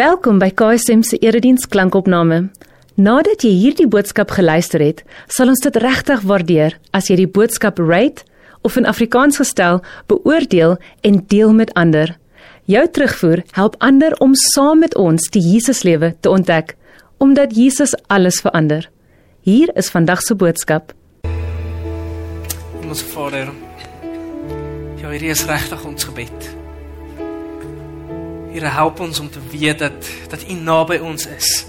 Welkom by KSM se erediens klankopname. Nadat jy hierdie boodskap geluister het, sal ons dit regtig waardeer as jy die boodskap rate of in Afrikaans gestel beoordeel en deel met ander. Jou terugvoer help ander om saam met ons die Jesuslewe te ontdek, omdat Jesus alles verander. Hier is vandag se boodskap. Ons Vader. Ja, hierdie is regtig ons gebed. Here help ons om te weet dat dat U naby ons is.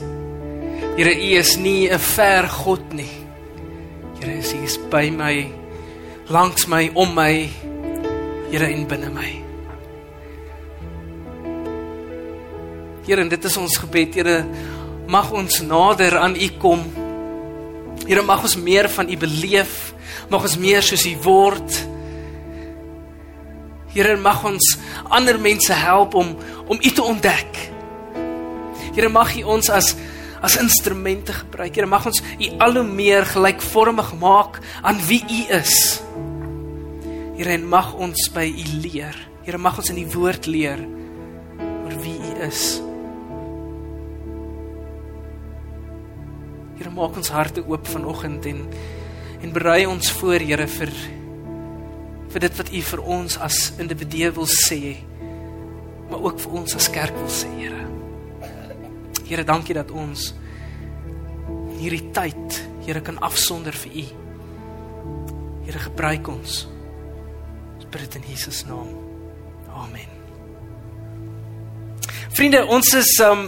Here U is nie 'n ver God nie. Here U is by my, langs my, om my. Here in binne my. Here, dit is ons gebed, Here, mag ons nader aan U kom. Here, mag ons meer van U beleef, mag ons meer soos U word. Here, mag ons ander mense help om om U te ontdek. Here mag U ons as as instrumente gebruik. Here mag ons U al hoe meer gelykvormig maak aan wie U is. Here en mag ons by U leer. Here mag ons in die woord leer oor wie U is. Here maak ons harte oop vanoggend en en berei ons voor Here vir vir dit wat U vir ons as individue wil sê maar ook vir ons as kerk wil sê, Here. Here, dankie dat ons hierdie tyd, Here, kan afsonder vir U. Here, gebruik ons. Ons bid dit in Jesus naam. Amen. Vriende, ons is um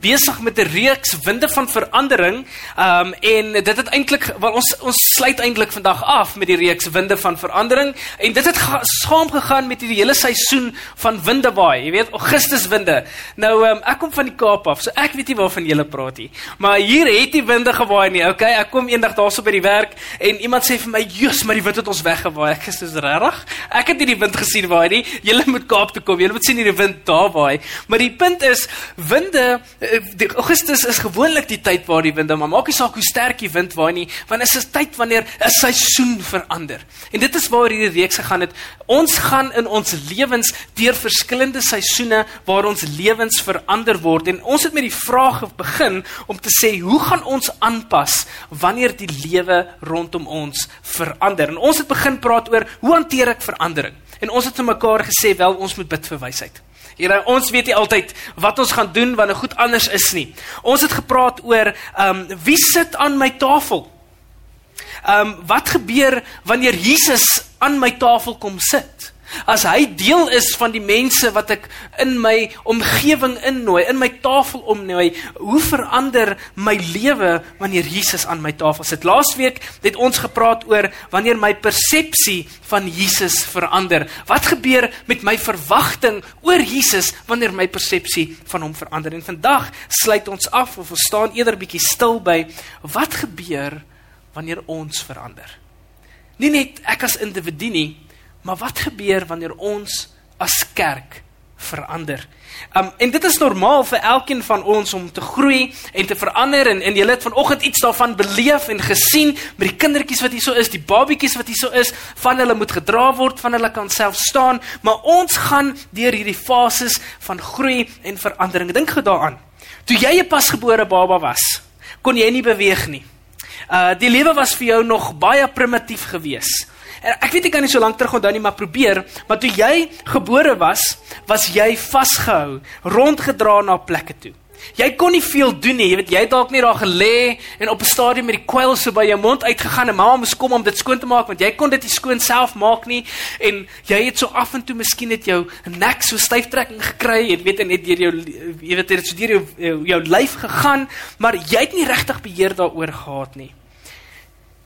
besig met 'n reeks winde van verandering. Um en dit het eintlik wel ons ons sluit eintlik vandag af met die reeks winde van verandering en dit het saam gegaan met die hele seisoen van winde waai. Jy weet, Augustus winde. Nou um ek kom van die Kaap af, so ek weet nie waarvan julle praat nie. Maar hier het die winde gewaai nie. Okay, ek kom eendag daarso by die werk en iemand sê vir my, "Jesus, maar die wind het ons weggewaai." Ek sê, "Dis regtig? Ek het nie die wind gesien waai nie. Julle moet Kaap toe kom. Julle moet sien hoe die wind daar waai." Maar die punt is, winde die Augustus is gewoonlik die tyd waar die winde, maar maak nie saak hoe sterk die wind waai nie, want dit is 'n tyd wanneer 'n seisoen verander. En dit is waar hierdie reeks gegaan het. Ons gaan in ons lewens deur verskillende seisoene waar ons lewens verander word en ons het met die vraag begin om te sê, hoe gaan ons aanpas wanneer die lewe rondom ons verander? En ons het begin praat oor hoe hanteer ek verandering? En ons het vir mekaar gesê, wel ons moet bid vir wysheid. Here, ons weet nie altyd wat ons gaan doen wanneer goed anders is nie. Ons het gepraat oor ehm um, wie sit aan my tafel? Ehm um, wat gebeur wanneer Jesus aan my tafel kom sit? As hy deel is van die mense wat ek in my omgewing innooi, in my tafel omnooi, hoe verander my lewe wanneer Jesus aan my tafel sit? Laasweek het ons gepraat oor wanneer my persepsie van Jesus verander. Wat gebeur met my verwagting oor Jesus wanneer my persepsie van hom verander? En vandag sluit ons af of ons staan eerder bietjie stil by wat gebeur wanneer ons verander? Nie net ek as individu nie, Maar wat gebeur wanneer ons as kerk verander? Um en dit is normaal vir elkeen van ons om te groei en te verander en en jy het vanoggend iets daarvan beleef en gesien met die kindertjies wat hier so is, die babietjies wat hier so is, van hulle moet gedra word, van hulle kan self staan, maar ons gaan deur hierdie fases van groei en verandering. Dink gou daaraan. Toe jy 'n pasgebore baba was, kon jy nie beweeg nie. Uh die lewe was vir jou nog baie primitief geweest. En ek weet ek kan nie so lank terug onthou nie, maar probeer, maar toe jy gebore was, was jy vasgehou, rondgedra na plekke toe. Jy kon nie veel doen nie, jy weet jy het dalk net daar gelê en op 'n stadium met die kwyl so by jou mond uitgegaan en mamma moes kom om dit skoon te maak want jy kon dit nie skoon self maak nie en jy het so af en toe miskien net jou nek so styftrekking gekry, jy weet net deur jou jy weet dit so deur jou jou, jou lyf gegaan, maar jy het nie regtig beheer daaroor gehad nie.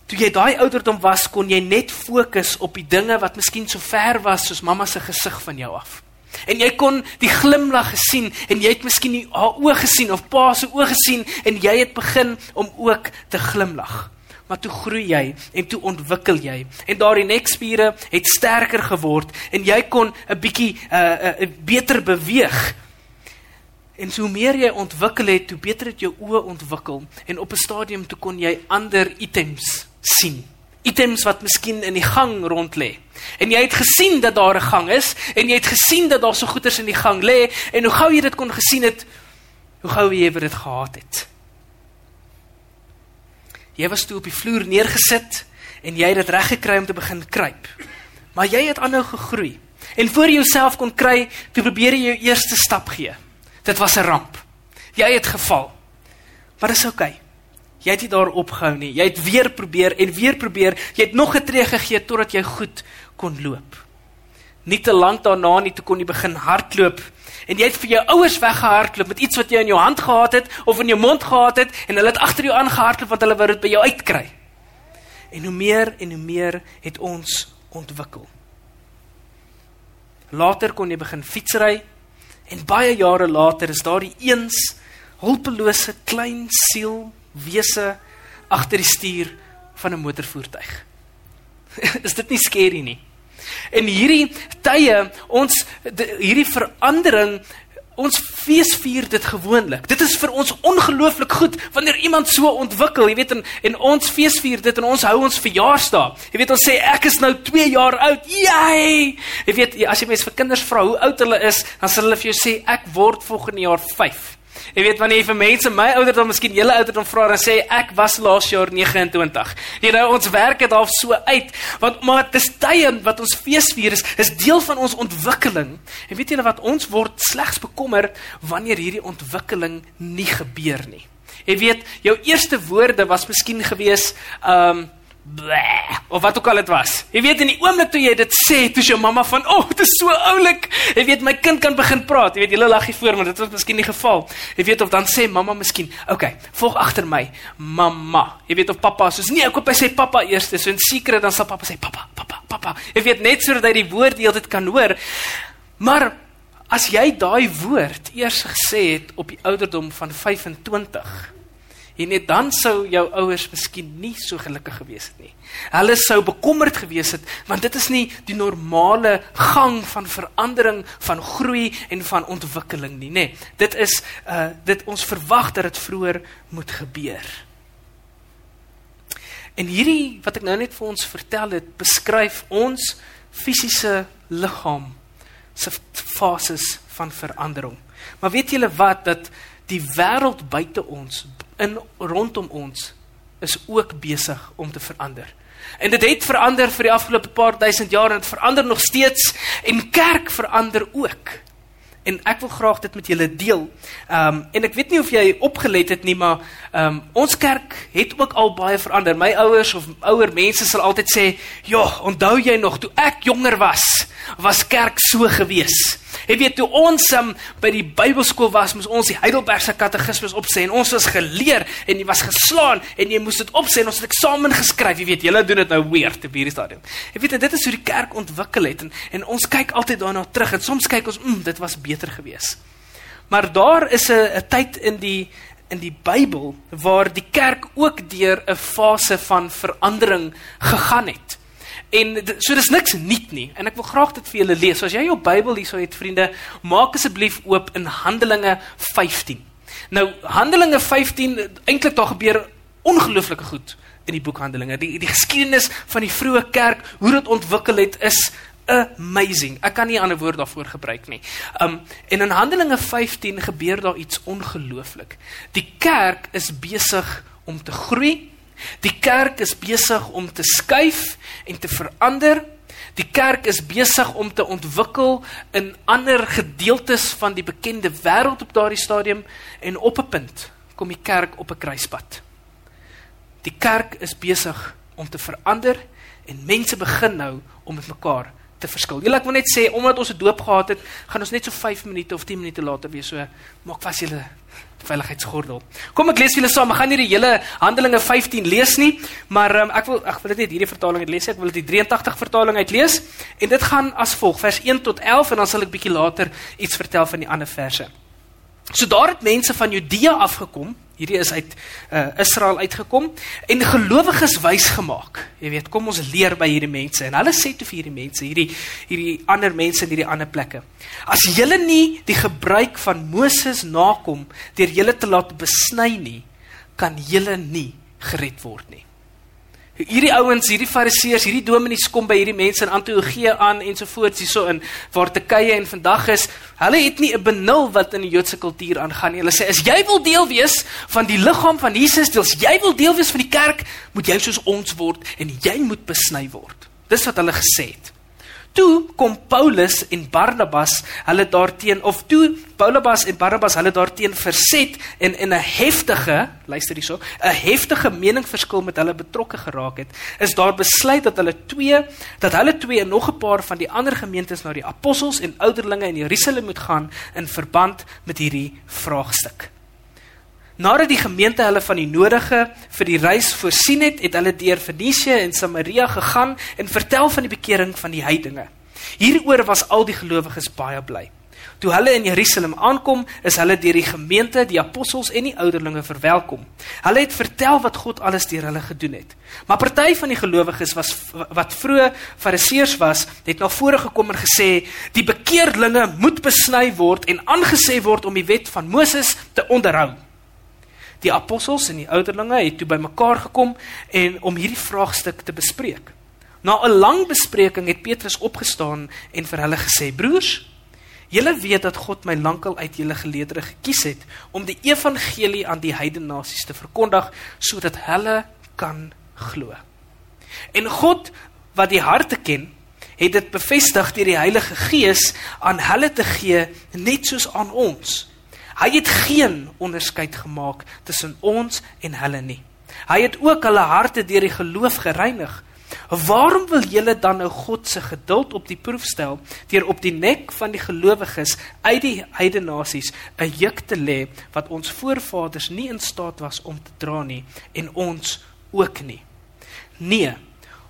Toe jy daai ouderdom was, kon jy net fokus op die dinge wat miskien so ver was soos mamma se gesig van jou af. En jy kon die glimlag gesien en jy het miskien haar oë gesien of pa se oë gesien en jy het begin om ook te glimlag. Maar toe groei jy en toe ontwikkel jy en daardie nekspiere het sterker geword en jy kon 'n bietjie uh, uh, beter beweeg. En so meer jy ontwikkel het, hoe beter het jou oë ontwikkel en op 'n stadium toe kon jy ander items sien. Items wat miskien in die gang rond lê. En jy het gesien dat daar 'n gang is en jy het gesien dat daar so goeders in die gang lê en hoe gou jy dit kon gesien het, Hoe gou jy dit gehad het. Jy was toe op die vloer neergesit en jy het dit reg gekry om te begin kruip. Maar jy het aanhou gegroei. En voor jy jouself kon kry, toe probeer jy jou eerste stap gee. Dit was 'n ramp. Jy het geval. Maar dis oukei. Okay. Jy het nie daar opgehou nie. Jy het weer probeer en weer probeer. Jy het nog 'n tree gegee totdat jy goed kon loop. Nie te lank daarna nie toe kon jy begin hardloop en jy het vir jou ouers weggehardloop met iets wat jy in jou hand gehad het of in jou mond gehad het en hulle het agter jou aangehardloop want hulle wou dit by jou uitkry. En hoe meer en hoe meer het ons ontwikkel. Later kon jy begin fietsry en baie jare later is daardie eens hulpelose klein siel wese agter die stuur van 'n motorvoertuig. is dit nie skerry nie? En hierdie tye, ons die, hierdie verandering Ons feesvier dit gewoonlik. Dit is vir ons ongelooflik goed wanneer iemand so ontwikkel, jy weet en, en ons feesvier dit en ons hou ons verjaarsdag. Jy weet ons sê ek is nou 2 jaar oud. Jy! Jy weet as jy mense vir kinders vra hoe oud hulle is, dan sal hulle vir jou sê ek word volgende jaar 5. Jy weet wanneer jy vir mense my ouderdom, miskien julle ouderdom vra en sê ek was laas jaar 29. Jy nou ons werk dit half so uit want maar dis tye wat ons feesvier is, is deel van ons ontwikkeling. En weet julle wat ons word slegs bekommer wanneer hierdie ontwikkeling nie gebeur nie. Jy weet jou eerste woorde was miskien gewees um Bleh, of wat ook al dit was. Jy weet in die oomblik toe jy dit sê, toe jou mamma van, "O, oh, dit is so oulik." Jy weet my kind kan begin praat. Jy weet jy lag hier voor, maar dit was miskien nie geval. Jy weet of dan sê mamma miskien, "Oké, okay, volg agter my, mamma." Jy weet of pappa soos, "Nee, ek hoop hy sê pappa eers." So in sekere dan sal pappa sê, "Pappa, pappa, pappa." Jy weet net sodat hy die woord heeltyd kan hoor. Maar as jy daai woord eers gesê het op die ouderdom van 25, En net dan sou jou ouers miskien nie so gelukkig gewees het nie. Hulle sou bekommerd gewees het want dit is nie die normale gang van verandering, van groei en van ontwikkeling nie, nê. Nee, dit is uh dit ons verwag dat dit vroeër moet gebeur. En hierdie wat ek nou net vir ons vertel het, beskryf ons fisiese liggaam se fases van verandering. Maar weet julle wat dat die wêreld buite ons in rondom ons is ook besig om te verander. En dit het verander vir die afgelope paar duisend jaar en dit verander nog steeds en kerk verander ook. En ek wil graag dit met julle deel. Ehm um, en ek weet nie of jy opgelet het nie, maar ehm um, ons kerk het ook al baie verander. My ouers of ouer mense sal altyd sê, "Ja, onthou jy nog toe ek jonger was, was kerk so gewees." Jy weet toe ons um, by die Bybelskool was, moes ons die Heidelbergse Katekismus opsê en ons was geleer en jy was geslaan en jy moes dit opsê en ons het eksamen geskryf. Jy weet, julle doen dit nou weer te hierdie stadium. Jy weet dit is hoe die kerk ontwikkel het en en ons kyk altyd daarna terug en soms kyk ons, "Mmm, dit was beter geweest." Maar daar is 'n 'n tyd in die in die Bybel waar die kerk ook deur 'n fase van verandering gegaan het. En so dis niks nuut nie en ek wil graag dit vir julle lees. So as jy jou Bybel hierso het vriende, maak asseblief oop in Handelinge 15. Nou Handelinge 15 eintlik daar gebeur ongelooflike goed in die boek Handelinge. Die die geskiedenis van die vroeë kerk, hoe dit ontwikkel het is amazing. Ek kan nie 'n ander woord daarvoor gebruik nie. Um en in Handelinge 15 gebeur daar iets ongelooflik. Die kerk is besig om te groei Die kerk is besig om te skuif en te verander. Die kerk is besig om te ontwikkel in ander gedeeltes van die bekende wêreld op daardie stadium en op 'n punt kom die kerk op 'n kruispunt. Die kerk is besig om te verander en mense begin nou om met mekaar te verskil. Julle ek wil net sê omdat ons 'n doop gehad het, gaan ons net so 5 minute of 10 minute later wees. So maak vas julle veiligheidsgordel. Kom ek lees vir julle saam. Ek gaan nie die hele Handelinge 15 lees nie, maar um, ek wil ek wil dit net hierdie vertaling uit lees. Ek wil dit die 83 vertaling uit lees en dit gaan as volg vers 1 tot 11 en dan sal ek bietjie later iets vertel van die ander verse. So daar het mense van Judea afgekom Hierdie is uit uh, Israel uitgekom en gelowiges wys gemaak. Jy weet, kom ons leer by hierdie mense en hulle sê toe vir hierdie mense, hierdie hierdie ander mense in hierdie ander plekke. As julle nie die gebruik van Moses nakom deur julle te laat besny nie, kan julle nie gered word nie. Hierdie ouens, hierdie fariseërs, hierdie dominees kom by hierdie mense in Antiochië aan ensovoorts hierso in waar Turkye en vandag is. Hulle het nie 'n benul wat in die Joodse kultuur aangaan nie. Hulle sê as jy wil deel wees van die liggaam van Jesus, as jy wil deel wees van die kerk, moet jy soos ons word en jy moet besny word. Dis wat hulle gesê het toe kom Paulus en Barnabas hulle daarteen of toe Paulus en Barnabas hulle daarteen verset en in 'n heftige luister hierso 'n heftige meningsverskil met hulle betrokke geraak het is daar besluit dat hulle twee dat hulle twee en nog 'n paar van die ander gemeentes na die apostels en ouderlinge in Jerusalem moet gaan in verband met hierdie vraagstuk Nadat die gemeente hulle van die nodige vir die reis voorsien het, het hulle deur Fenisië en Samaria gegaan en vertel van die bekering van die heidene. Hieroor was al die gelowiges baie bly. Toe hulle in Jerusalem aankom, is hulle deur die gemeente, die apostels en die ouderlinge verwelkom. Hulle het vertel wat God alles deur hulle gedoen het. Maar party van die gelowiges was wat vroeë fariseërs was, het na vore gekom en gesê, die bekeerlinge moet besny word en aangesê word om die wet van Moses te onderhou. Die apostels en die ouderlinge het toe bymekaar gekom en om hierdie vraagstuk te bespreek. Na 'n lang bespreking het Petrus opgestaan en vir hulle gesê: "Broers, julle weet dat God my lankal uit julle geleedere gekies het om die evangelie aan die heidene nasies te verkondig sodat hulle kan glo." En God wat die harte ken, het dit bevestig deur die Heilige Gees aan hulle te gee net soos aan ons. Hy het geen onderskeid gemaak tussen ons en hulle nie. Hy het ook hulle harte deur die geloof gereinig. Waarom wil julle dan nou God se geduld op die proef stel deur op die nek van die gelowiges uit die heidene nasies 'n juk te lê wat ons voorvaders nie in staat was om te dra nie en ons ook nie. Nee,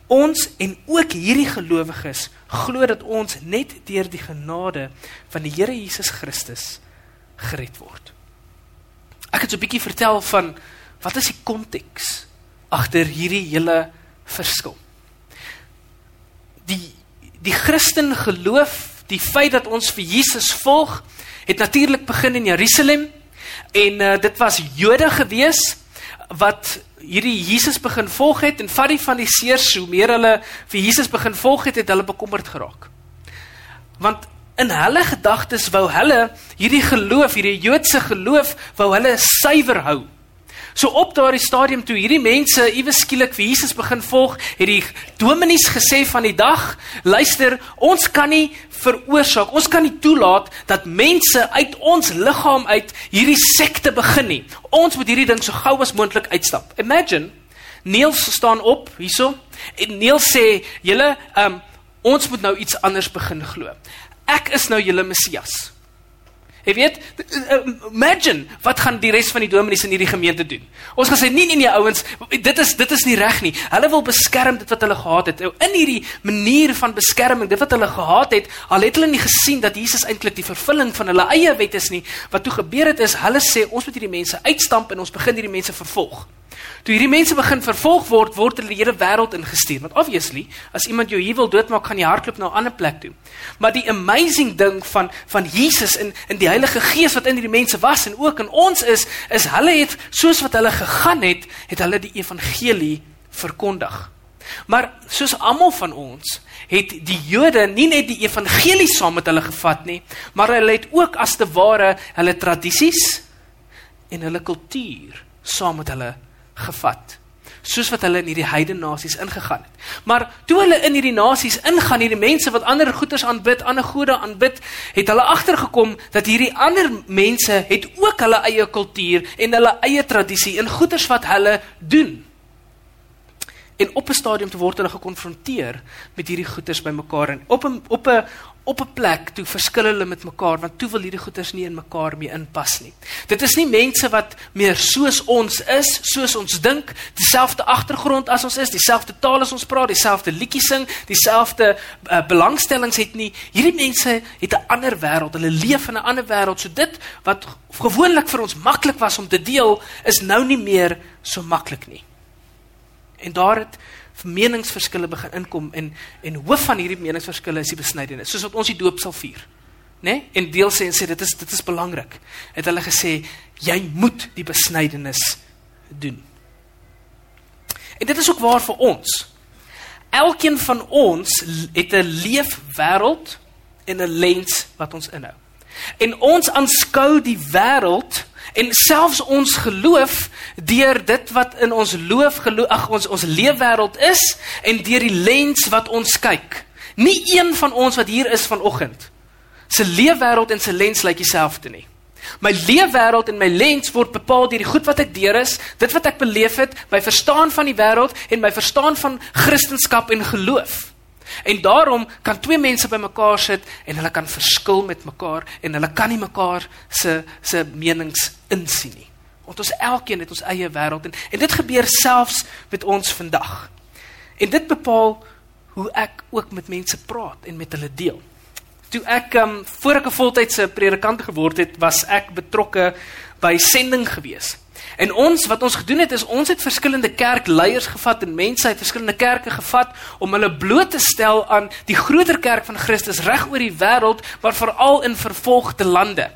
ons en ook hierdie gelowiges glo dat ons net deur die genade van die Here Jesus Christus gered word. Ek het so 'n bietjie vertel van wat is die konteks agter hierdie hele verskil. Die die Christen geloof, die feit dat ons vir Jesus volg, het natuurlik begin in Jerusalem en uh, dit was Jode gewees wat hierdie Jesus begin volg het en van die seers hoe meer hulle vir Jesus begin volg het, het hulle bekommerd geraak. Want in hulle gedagtes wou hulle hierdie geloof, hierdie Joodse geloof, wou hulle suiwer hou. So op daardie stadium toe hierdie mense iewes skielik vir Jesus begin volg, het die dominees gesê van die dag, luister, ons kan nie veroorsaak, ons kan nie toelaat dat mense uit ons liggaam uit hierdie sekte begin nie. Ons moet hierdie ding so gou as moontlik uitstap. Imagine Niels staan op hierso en Niels sê, "Julle, um, ons moet nou iets anders begin glo." Ek is nou julle Messias. Jy weet, imagine wat gaan die res van die dominees in hierdie gemeente doen. Ons gaan sê nee nee nee ouens, dit is dit is nie reg nie. Hulle wil beskerm dit wat hulle gehad het. In hierdie manier van beskerming, dit wat hulle gehad het, al het hulle nie gesien dat Jesus eintlik die vervulling van hulle eie wet is nie. Wat toe gebeur het is hulle sê ons moet hierdie mense uitstamp en ons begin hierdie mense vervolg. Toe hierdie mense begin vervolg word, word hulle die hele wêreld ingestuur. Want obviously, as iemand jou hier wil doodmaak, gaan jy hardloop na 'n ander plek toe. Maar die amazing ding van van Jesus in in die Heilige Gees wat in hierdie mense was en ook in ons is, is hulle het soos wat hulle gegaan het, het hulle die evangelie verkondig. Maar soos almal van ons het die Jode nie net die evangelie saam met hulle gevat nie, maar hulle het ook as te ware hulle tradisies en hulle kultuur saam met hulle gevat soos wat hulle in hierdie heidene nasies ingegaan het. Maar toe hulle in hierdie nasies ingaan, hierdie mense wat ander goeders aanbid, ander gode aanbid, het hulle agtergekom dat hierdie ander mense het ook hulle eie kultuur en hulle eie tradisie en goeders wat hulle doen. En op 'n stadium te word hulle gekonfronteer met hierdie goeders bymekaar en op 'n op 'n op 'n plek toe verskil hulle met mekaar want toe wil hierdie goeders nie in mekaar mee inpas nie. Dit is nie mense wat meer soos ons is, soos ons dink, dieselfde agtergrond as ons is, dieselfde taal as ons praat, dieselfde liedjies sing, dieselfde uh, belangstellings het nie. Hierdie mense het 'n ander wêreld. Hulle leef in 'n ander wêreld. So dit wat gewoonlik vir ons maklik was om te deel, is nou nie meer so maklik nie. En daar het meningsverskille begin inkom en en hoof van hierdie meningsverskille is die besnydenis soos wat ons die doop sal vier nê nee? en deel sê en sê dit is dit is belangrik het hulle gesê jy moet die besnydenis doen En dit is ook waar vir ons. Elkeen van ons het 'n leefwêreld en 'n lens wat ons inhou. En ons aanskou die wêreld en selfs ons geloof deur dit wat in ons loof geloof ag ons ons leefwêreld is en deur die lens wat ons kyk. Nie een van ons wat hier is vanoggend se leefwêreld en se lens lyk dieselfde nie. My leefwêreld en my lens word bepaal deur die goed wat ek deur is, dit wat ek beleef het, my verstaan van die wêreld en my verstaan van Christendom en geloof. En daarom kan twee mense bymekaar sit en hulle kan verskil met mekaar en hulle kan nie mekaar se se menings insien nie. Want ons elkeen het ons eie wêreld en en dit gebeur selfs met ons vandag. En dit bepaal hoe ek ook met mense praat en met hulle deel. Toe ek um, voor ek 'n voltydse predikant geword het, was ek betrokke by sending gewees. En ons wat ons gedoen het is ons het verskillende kerkleiers gevat en mense uit verskillende kerke gevat om hulle bloot te stel aan die groter kerk van Christus reg oor die wêreld, maar veral in vervolgde lande.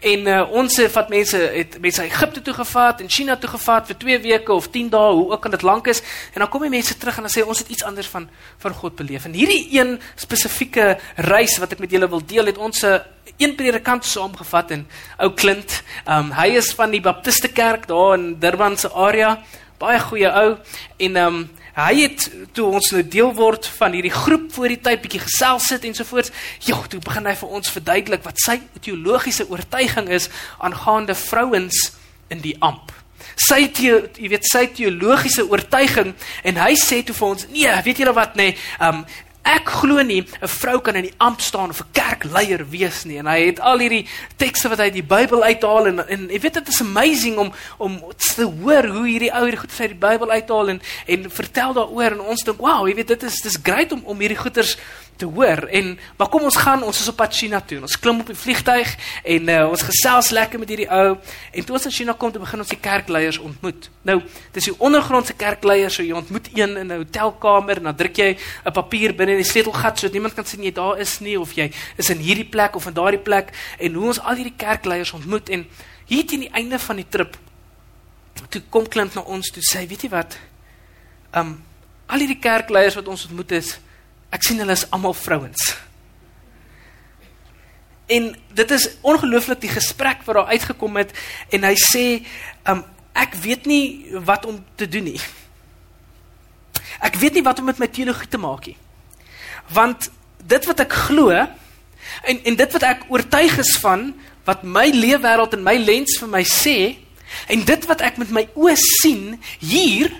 En uh, ons het vat mense het mense Egipte toe gevat en China toe gevat vir 2 weke of 10 dae, hoe ook al dit lank is. En dan kom die mense terug en dan sê ons het iets anders van van God beleef. En hierdie een spesifieke reis wat ek met julle wil deel, het ons 'n een predikant saamgevat en ou Clint. Um hy is van die Baptiste kerk daar in Durban se area. Baie goeie ou en um hy het toe ons nou deel word van hierdie groep voor die tyd bietjie gesels sit en so voort. Ja, toe begin hy vir ons verduidelik wat sy teologiese oortuiging is aangaande vrouens in die amp. Sy jy weet sy teologiese oortuiging en hy sê toe vir ons, nee, weet julle wat nê, nee, um Ek glo nie 'n vrou kan in die amp staan of 'n kerkleier wees nie. En hy het al hierdie tekste wat hy uit die Bybel uithaal en en jy weet dit is amazing om om te hoor hoe hierdie ou hierdie goed uit die Bybel uithaal en en vertel daaroor en ons dink, "Wow, jy weet dit is dis great om om hierdie goeters te hoor." En maar kom ons gaan, ons is op pad China toe. Ons klim op die vliegtyg en uh, ons gesels lekker met hierdie ou en toe ons in China kom, toe begin ons die kerkleiers ontmoet. Nou, dis die ondergrondse kerkleiers, so jy ontmoet een in 'n hotelkamer en dan druk jy 'n papier binne in die sleutelgat sodat niemand kan sien jy daar is nie of jy is in hierdie plek of in daardie plek en hoe ons al hierdie kerkleiers ontmoet en hier teen die einde van die trip toe kom klink na ons toe sê weet jy wat um al hierdie kerkleiers wat ons ontmoet is ek sien hulle is almal vrouens. En dit is ongelooflik die gesprek wat daar uitgekom het en hy sê um ek weet nie wat om te doen nie. Ek weet nie wat om met my teologie te maak nie. Want dit wat ek glo en en dit wat ek oortuig is van wat my leefwêreld en my lens vir my sê en dit wat ek met my oë sien hier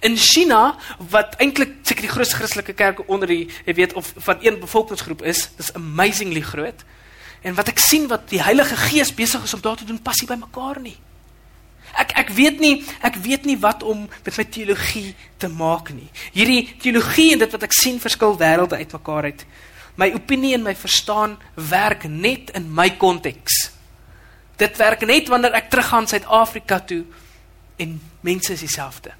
in China wat eintlik seker die grootste Christelike kerk onder die jy weet of van een bevolkingsgroep is dis amazingly groot en wat ek sien wat die Heilige Gees besig is om daar te doen pas nie by mekaar nie Ek ek weet nie ek weet nie wat om met my teologie te maak nie. Hierdie teologie en dit wat ek sien verskil wêrelde uitmekaar uit. My opinie en my verstaan werk net in my konteks. Dit werk net wanneer ek teruggaan Suid-Afrika toe en mense is dieselfde.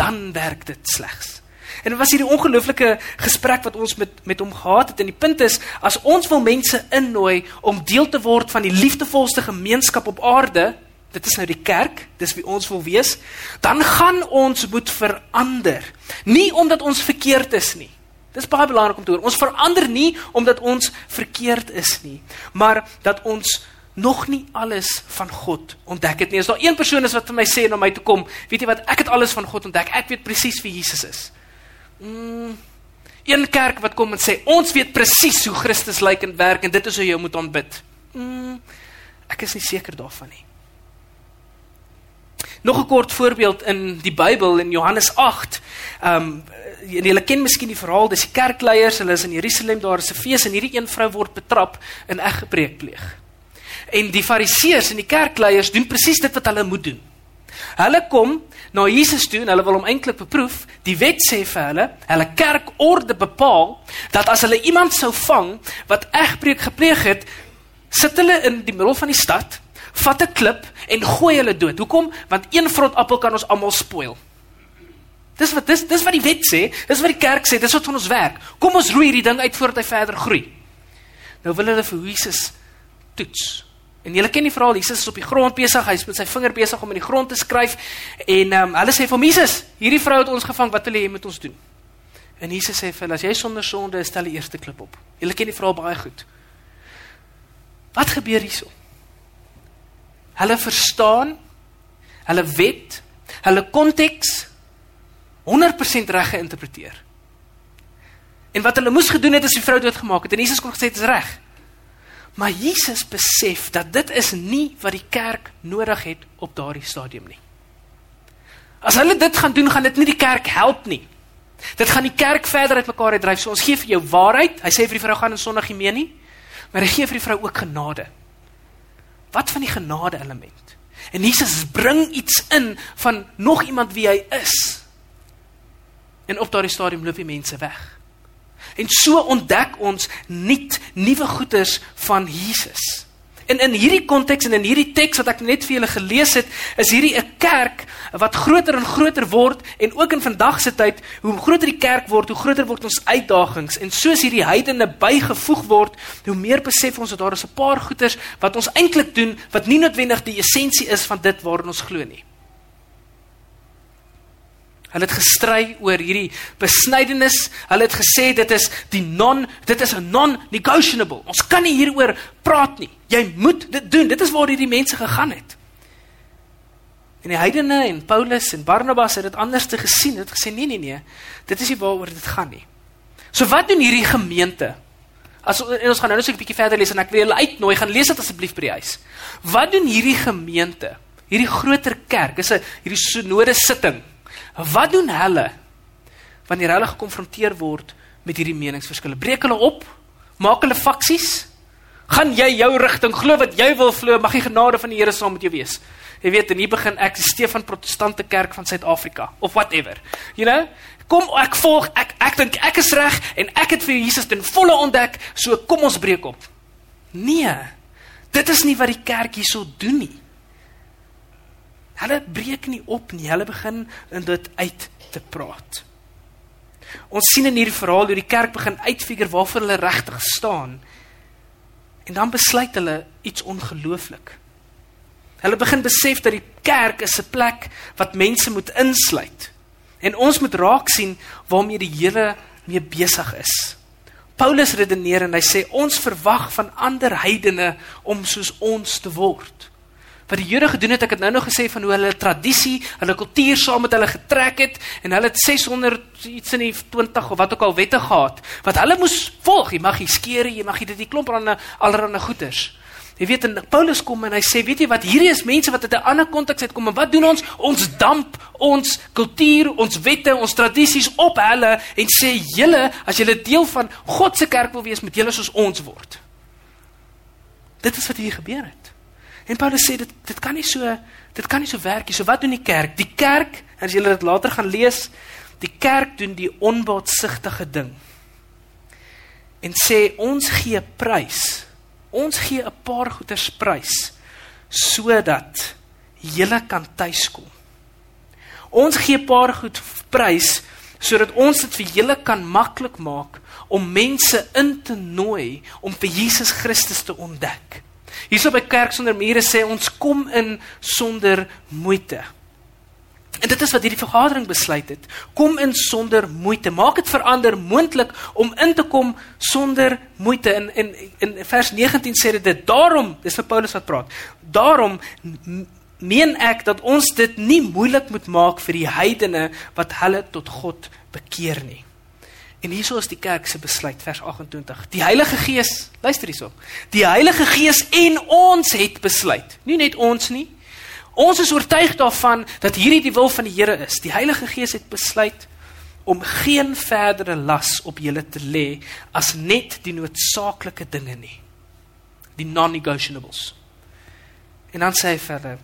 Dan werk dit slegs. En dit was hierdie ongelooflike gesprek wat ons met met hom gehad het en die punt is as ons wil mense innooi om deel te word van die liefdevolste gemeenskap op aarde, dit is nou die kerk, dis wie ons wil wees, dan gaan ons moet verander. Nie omdat ons verkeerd is nie. Dis baie belangrik om te hoor. Ons verander nie omdat ons verkeerd is nie, maar dat ons nog nie alles van God ontdek het nie. As daar een persoon is wat vir my sê na my toe kom, weet jy wat, ek het alles van God ontdek. Ek weet presies wie Jesus is. Mm, een kerk wat kom en sê, ons weet presies hoe Christus lyk en werk en dit is hoe jy moet aanbid. Mm, ek is nie seker daarvan nie. Nog 'n kort voorbeeld in die Bybel in Johannes 8. Ehm um, julle ken miskien die verhaal, dis die kerkleiers, hulle is in Jerusalem, daar is 'n fees en hierdie een vrou word betrap in eggebreek pleeg. En die fariseërs en die kerkleiers doen presies dit wat hulle moet doen. Hulle kom na Jesus toe en hulle wil hom eintlik beproef. Die wet sê vir hulle, hulle kerkorde bepaal dat as hulle iemand sou vang wat egbreek gepleeg het, sit hulle in die middel van die stad vat 'n klip en gooi hulle dood. Hoekom? Want een vrot appel kan ons almal spoil. Dis wat dis dis wat die wet sê, dis wat die kerk sê, dis wat van ons werk. Kom ons roei hierdie ding uit voordat hy verder groei. Nou wil hulle vir Jesus toets. En julle ken die verhaal, Jesus is op die grond besig, hy's met sy vinger besig om in die grond te skryf en ehm um, hulle sê vir Jesus, hierdie vrou het ons gevang, wat wil jy met ons doen? En Jesus sê vir hulle, as jy sonder sonde is, stel die eerste klip op. Julle ken die verhaal baie goed. Wat gebeur hierso? Hulle verstaan hulle wet, hulle konteks 100% reg geïnterpreteer. En wat hulle moes gedoen het is die vrou doodgemaak het en Jesus kon gesê dit is reg. Maar Jesus besef dat dit is nie wat die kerk nodig het op daardie stadium nie. As hulle dit gaan doen, gaan dit nie die kerk help nie. Dit gaan die kerk verder uitmekaar uitdryf. So ons gee vir jou waarheid. Hy sê vir die vrou gaan in sondig gemeen nie, maar hy gee vir die vrou ook genade. Wat van die genade element? En Jesus bring iets in van nog iemand wie hy is. En op daardie stadium loop die mense weg. En so ontdek ons nuut nuwe goeders van Jesus. En in hierdie konteks en in hierdie teks wat ek net vir julle gelees het, is hierdie 'n kerk wat groter en groter word en ook in vandag se tyd, hoe groter die kerk word, hoe groter word ons uitdagings en soos hierdie heidene bygevoeg word, hoe meer besef ons dat daar is 'n paar goeders wat ons eintlik doen wat nie noodwendig die essensie is van dit waarin ons glo nie. Hulle het gestry oor hierdie besnydenis. Hulle het gesê dit is die non dit is 'n non-negotiable. Ons kan nie hieroor praat nie. Jy moet dit doen. Dit is waar hierdie mense gegaan het. En die heidene en Paulus en Barnabas het dit anders te gesien. Het gesê nee nee nee. Dit is nie waaroor dit gaan nie. So wat doen hierdie gemeente? As ons gaan nou net so 'n bietjie verder lees en ek wil julle uitnooi gaan lees dit asseblief by die huis. Wat doen hierdie gemeente? Hierdie groter kerk, is 'n hierdie synode sitting Wat doen hulle wanneer hulle gekonfronteer word met hierdie meningsverskille? Breek hulle op? Maak hulle faksies? Gaan jy jou rigting glo wat jy wil glo? Mag die genade van die Here saam met jou wees. Jy weet, en hier begin ek die Stefan Protestante Kerk van Suid-Afrika of whatever. You know? Kom ek volg ek ek dink ek is reg en ek het vir Jesus ten volle ontdek, so kom ons breek op. Nee. Dit is nie wat die kerk hierso doen nie. Hulle breek nie op nie. Hulle begin in dit uit te praat. Ons sien in hierdie verhaal hoe die kerk begin uitfigure waarvoor hulle regtig staan. En dan besluit hulle iets ongelooflik. Hulle begin besef dat die kerk is 'n plek wat mense moet insluit. En ons moet raak sien waarmee die Here mee besig is. Paulus redeneer en hy sê ons verwag van ander heidene om soos ons te word wat die Jode gedoen het, ek het nou nog gesê van hoe hulle tradisie, hulle kultuur saam met hulle getrek het en hulle het 600 iets in die 20 of wat ook al wette gehad wat hulle moes volg. Jy mag nie skeer nie, jy mag nie dit klomp aan allerlei goeders. Jy weet en Paulus kom en hy sê, weet jy wat, hierdie is mense wat uit 'n ander konteks uitkom en wat doen ons? Ons damp ons kultuur, ons wette, ons tradisies op hulle en sê julle, as julle deel van God se kerk wil wees, moet julle soos ons word. Dit is wat hier gebeur het. En Paulus sê dit dit kan nie so dit kan nie so werk nie. So wat doen die kerk? Die kerk, as julle dit later gaan lees, die kerk doen die onbaatsigtige ding. En sê ons gee prys. Ons gee 'n paar goeders prys sodat julle kan tuiskom. Ons gee 'n paar goed prys sodat ons dit vir julle kan maklik maak om mense in te nooi om vir Jesus Christus te ontdek. Hierso by kerk sonder mure sê ons kom in sonder moeite. En dit is wat hierdie vergadering besluit het. Kom in sonder moeite. Maak dit verander moontlik om in te kom sonder moeite. In in in vers 19 sê dit daarom, dis vir Paulus wat praat. Daarom meen ek dat ons dit nie moeilik moet maak vir die heidene wat hulle tot God bekeer nie. En hieso is die kerk se besluit vers 28. Die Heilige Gees, luister hierso. Die Heilige Gees en ons het besluit. Nie net ons nie. Ons is oortuig daarvan dat hierdie die wil van die Here is. Die Heilige Gees het besluit om geen verdere las op julle te lê as net die noodsaaklike dinge nie. Die non-negotiables. En dan sê hy verder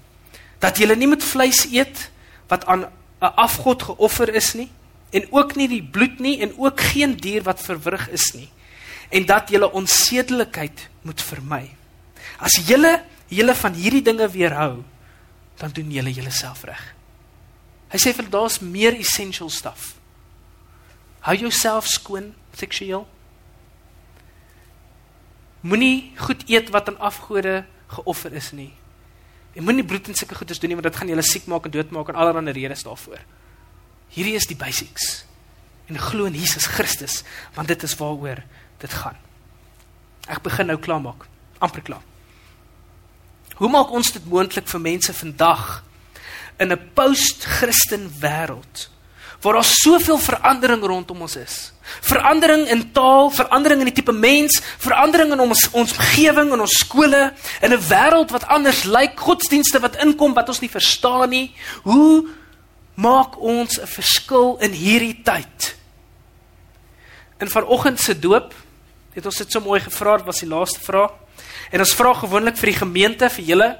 dat julle nie met vleis eet wat aan 'n afgod geoffer is nie en ook nie die bloed nie en ook geen dier wat verwrig is nie en dat julle onsedelikheid moet vermy. As julle julle van hierdie dinge weerhou, dan doen julle julleself reg. Hy sê vir daar's meer essential stuff. Hou jouself skoon seksueel. Moenie goed eet wat aan afgode geoffer is nie. En moenie bloed en sulke goeders doen nie want dit gaan julle siek maak en doodmaak en allerlei redes daarvoor. Hierdie is die basics. En glo in Jesus Christus want dit is waaroor dit gaan. Ek begin nou klaarmaak. amper klaar. Hoe maak ons dit moontlik vir mense vandag in 'n post-Christen wêreld waar daar soveel verandering rondom ons is? Verandering in taal, verandering in die tipe mens, verandering in ons ons omgewing en ons skole, in 'n wêreld wat anders lyk, godsdienste wat inkom wat ons nie verstaan nie. Hoe maak ons 'n verskil in hierdie tyd? In vanoggend se doop het ons dit so mooi gevra, dit was die laaste vraag. En ons vra gewoonlik vir die gemeente, vir julle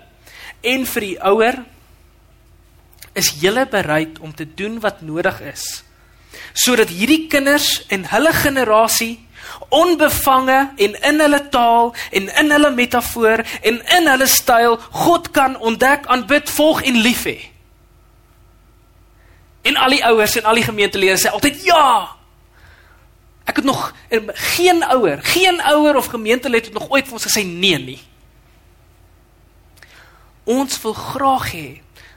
en vir die ouer is julle bereid om te doen wat nodig is sodat hierdie kinders en hulle generasie onbevange en in hulle taal en in hulle metafoor en in hulle styl God kan ontdek, aanbid, volg en lief hê. En al die ouers en al die gemeentelede sê altyd ja. Ek het nog geen ouer, geen ouer of gemeentelid het nog ooit vir ons gesê nee nie. Ons wil graag hê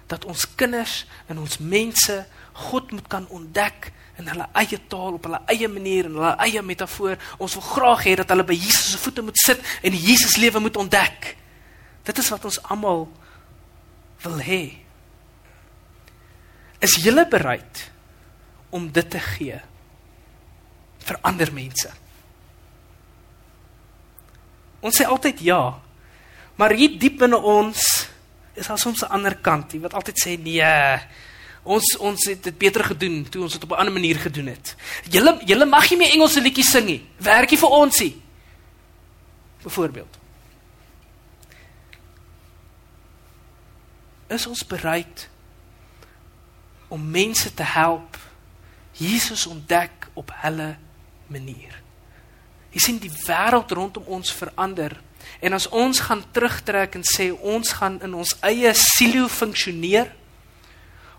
dat ons kinders en ons mense God moet kan ontdek in hulle eie taal op hulle eie manier en hulle eie metafoor. Ons wil graag hê dat hulle by Jesus se voete moet sit en Jesus lewe moet ontdek. Dit is wat ons almal wil hê. Is jy bereid om dit te gee vir ander mense? Ons sê altyd ja. Maar hier diep binne ons is daar soms 'n ander kant, wat altyd sê nee. Ons ons het dit beter gedoen toe ons dit op 'n ander manier gedoen het. Julle julle mag nie meer Engelse liedjies sing nie. Werkie vir ons nie. Byvoorbeeld. Is ons bereid om mense te help. Jesus ontdek op hulle manier? Jy sien die wêreld rondom ons verander. En as ons gaan terugtrek en sê ons gaan in ons eie silo funksioneer.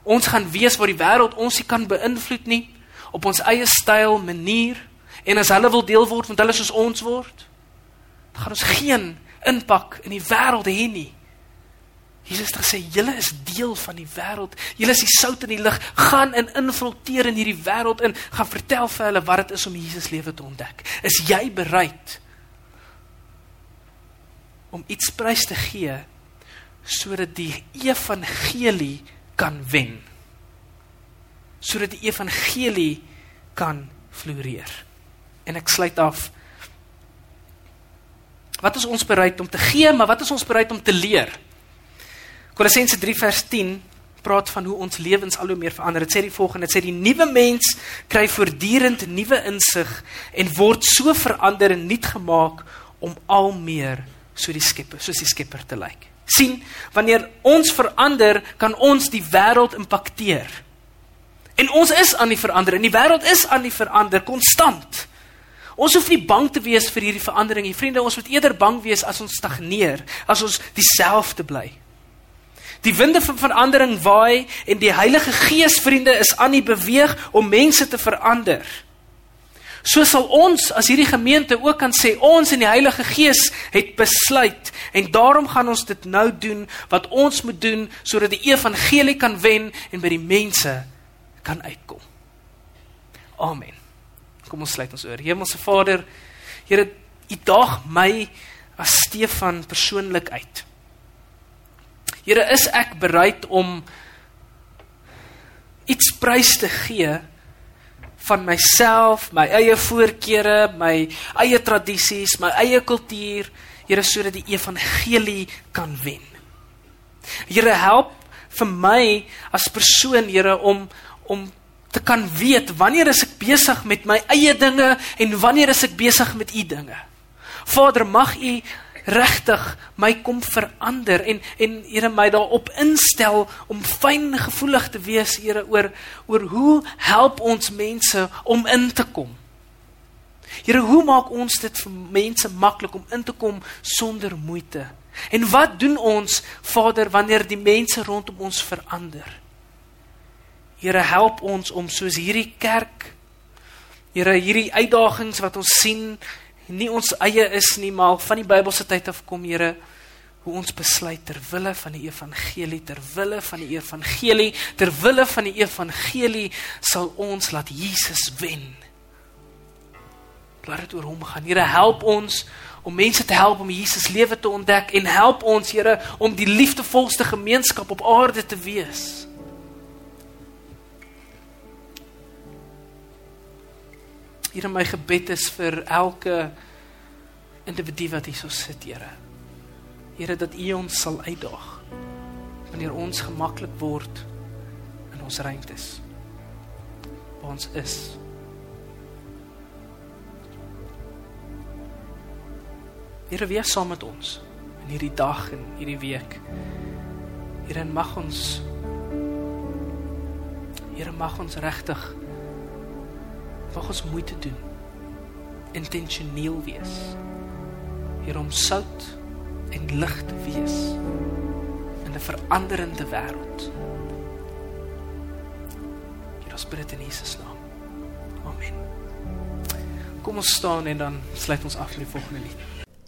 Ons gaan wees waar die wêreld ons nie kan beïnvloed nie op ons eie styl, manier. En as hulle wil deel word want hulle soos ons word, dan gaan ons geen impak in die wêreld hê nie. Jesus het gesê julle is deel van die wêreld. Julle is die sout in die lig. Gaan en infiltreer in hierdie wêreld in. Gaan vertel vir hulle wat dit is om Jesus lewe te ontdek. Is jy bereid om iets prys te gee sodat die evangelie kan wen sodat die evangelie kan floreer. En ek sluit af. Wat is ons bereid om te gee, maar wat is ons bereid om te leer? Kolossense 3 vers 10 praat van hoe ons lewens al hoe meer verander. Dit sê die volgende, dit sê die nuwe mens kry voortdurend nuwe insig en word so verander en nuut gemaak om al meer so die skepper, soos die skepper te lyk sien wanneer ons verander kan ons die wêreld impakteer. En ons is aan die verander en die wêreld is aan die verander konstant. Ons hoef nie bang te wees vir hierdie verandering nie. Vriende, ons moet eerder bang wees as ons stagneer, as ons dieselfde bly. Die winde van verandering waai en die Heilige Gees, vriende, is aan die beweeg om mense te verander. So sal ons as hierdie gemeente ook kan sê ons in die Heilige Gees het besluit en daarom gaan ons dit nou doen wat ons moet doen sodat die evangelie kan wen en by die mense kan uitkom. Amen. Kom ons sluit ons oor. Hemelse Vader, Here, U daag my as Stefan persoonlik uit. Here, is ek bereid om iets prys te gee van myself, my eie voorkeure, my eie tradisies, my eie kultuur, Here sodat die evangelie kan wen. Here help vir my as persoon, Here, om om te kan weet wanneer is ek besig met my eie dinge en wanneer is ek besig met u dinge. Vader, mag u regtig my kom verander en en Here my daarop instel om fyn gevoelig te wees Here oor oor hoe help ons mense om in te kom. Here, hoe maak ons dit vir mense maklik om in te kom sonder moeite? En wat doen ons Vader wanneer die mense rondom ons verander? Here, help ons om soos hierdie kerk Here, hierdie uitdagings wat ons sien nie ons eie is nie, maar van die Bybelse tyd af kom, Here, hoe ons besluit ter wille van die evangelie, ter wille van die evangelie, ter wille van die evangelie sal ons laat Jesus wen. Laat dit oor hom gaan. Here, help ons om mense te help om Jesus lewe te ontdek en help ons Here om die liefdevolste gemeenskap op aarde te wees. Here my gebed is vir elke individu wat hier so sit, Here. Here dat U ons sal uitdaag wanneer ons gemaklik word in ons ruimtes. Waar ons is. Here wees saam met ons in hierdie dag en hierdie week. Here mag ons Here mag ons regtig mag ons moeite doen intentioneel wees hier om sout en lig te wees in 'n veranderende wêreld. Hier ons bid in Jesus naam. Amen. Kom ons staan en dan sluit ons af met die volgende lied.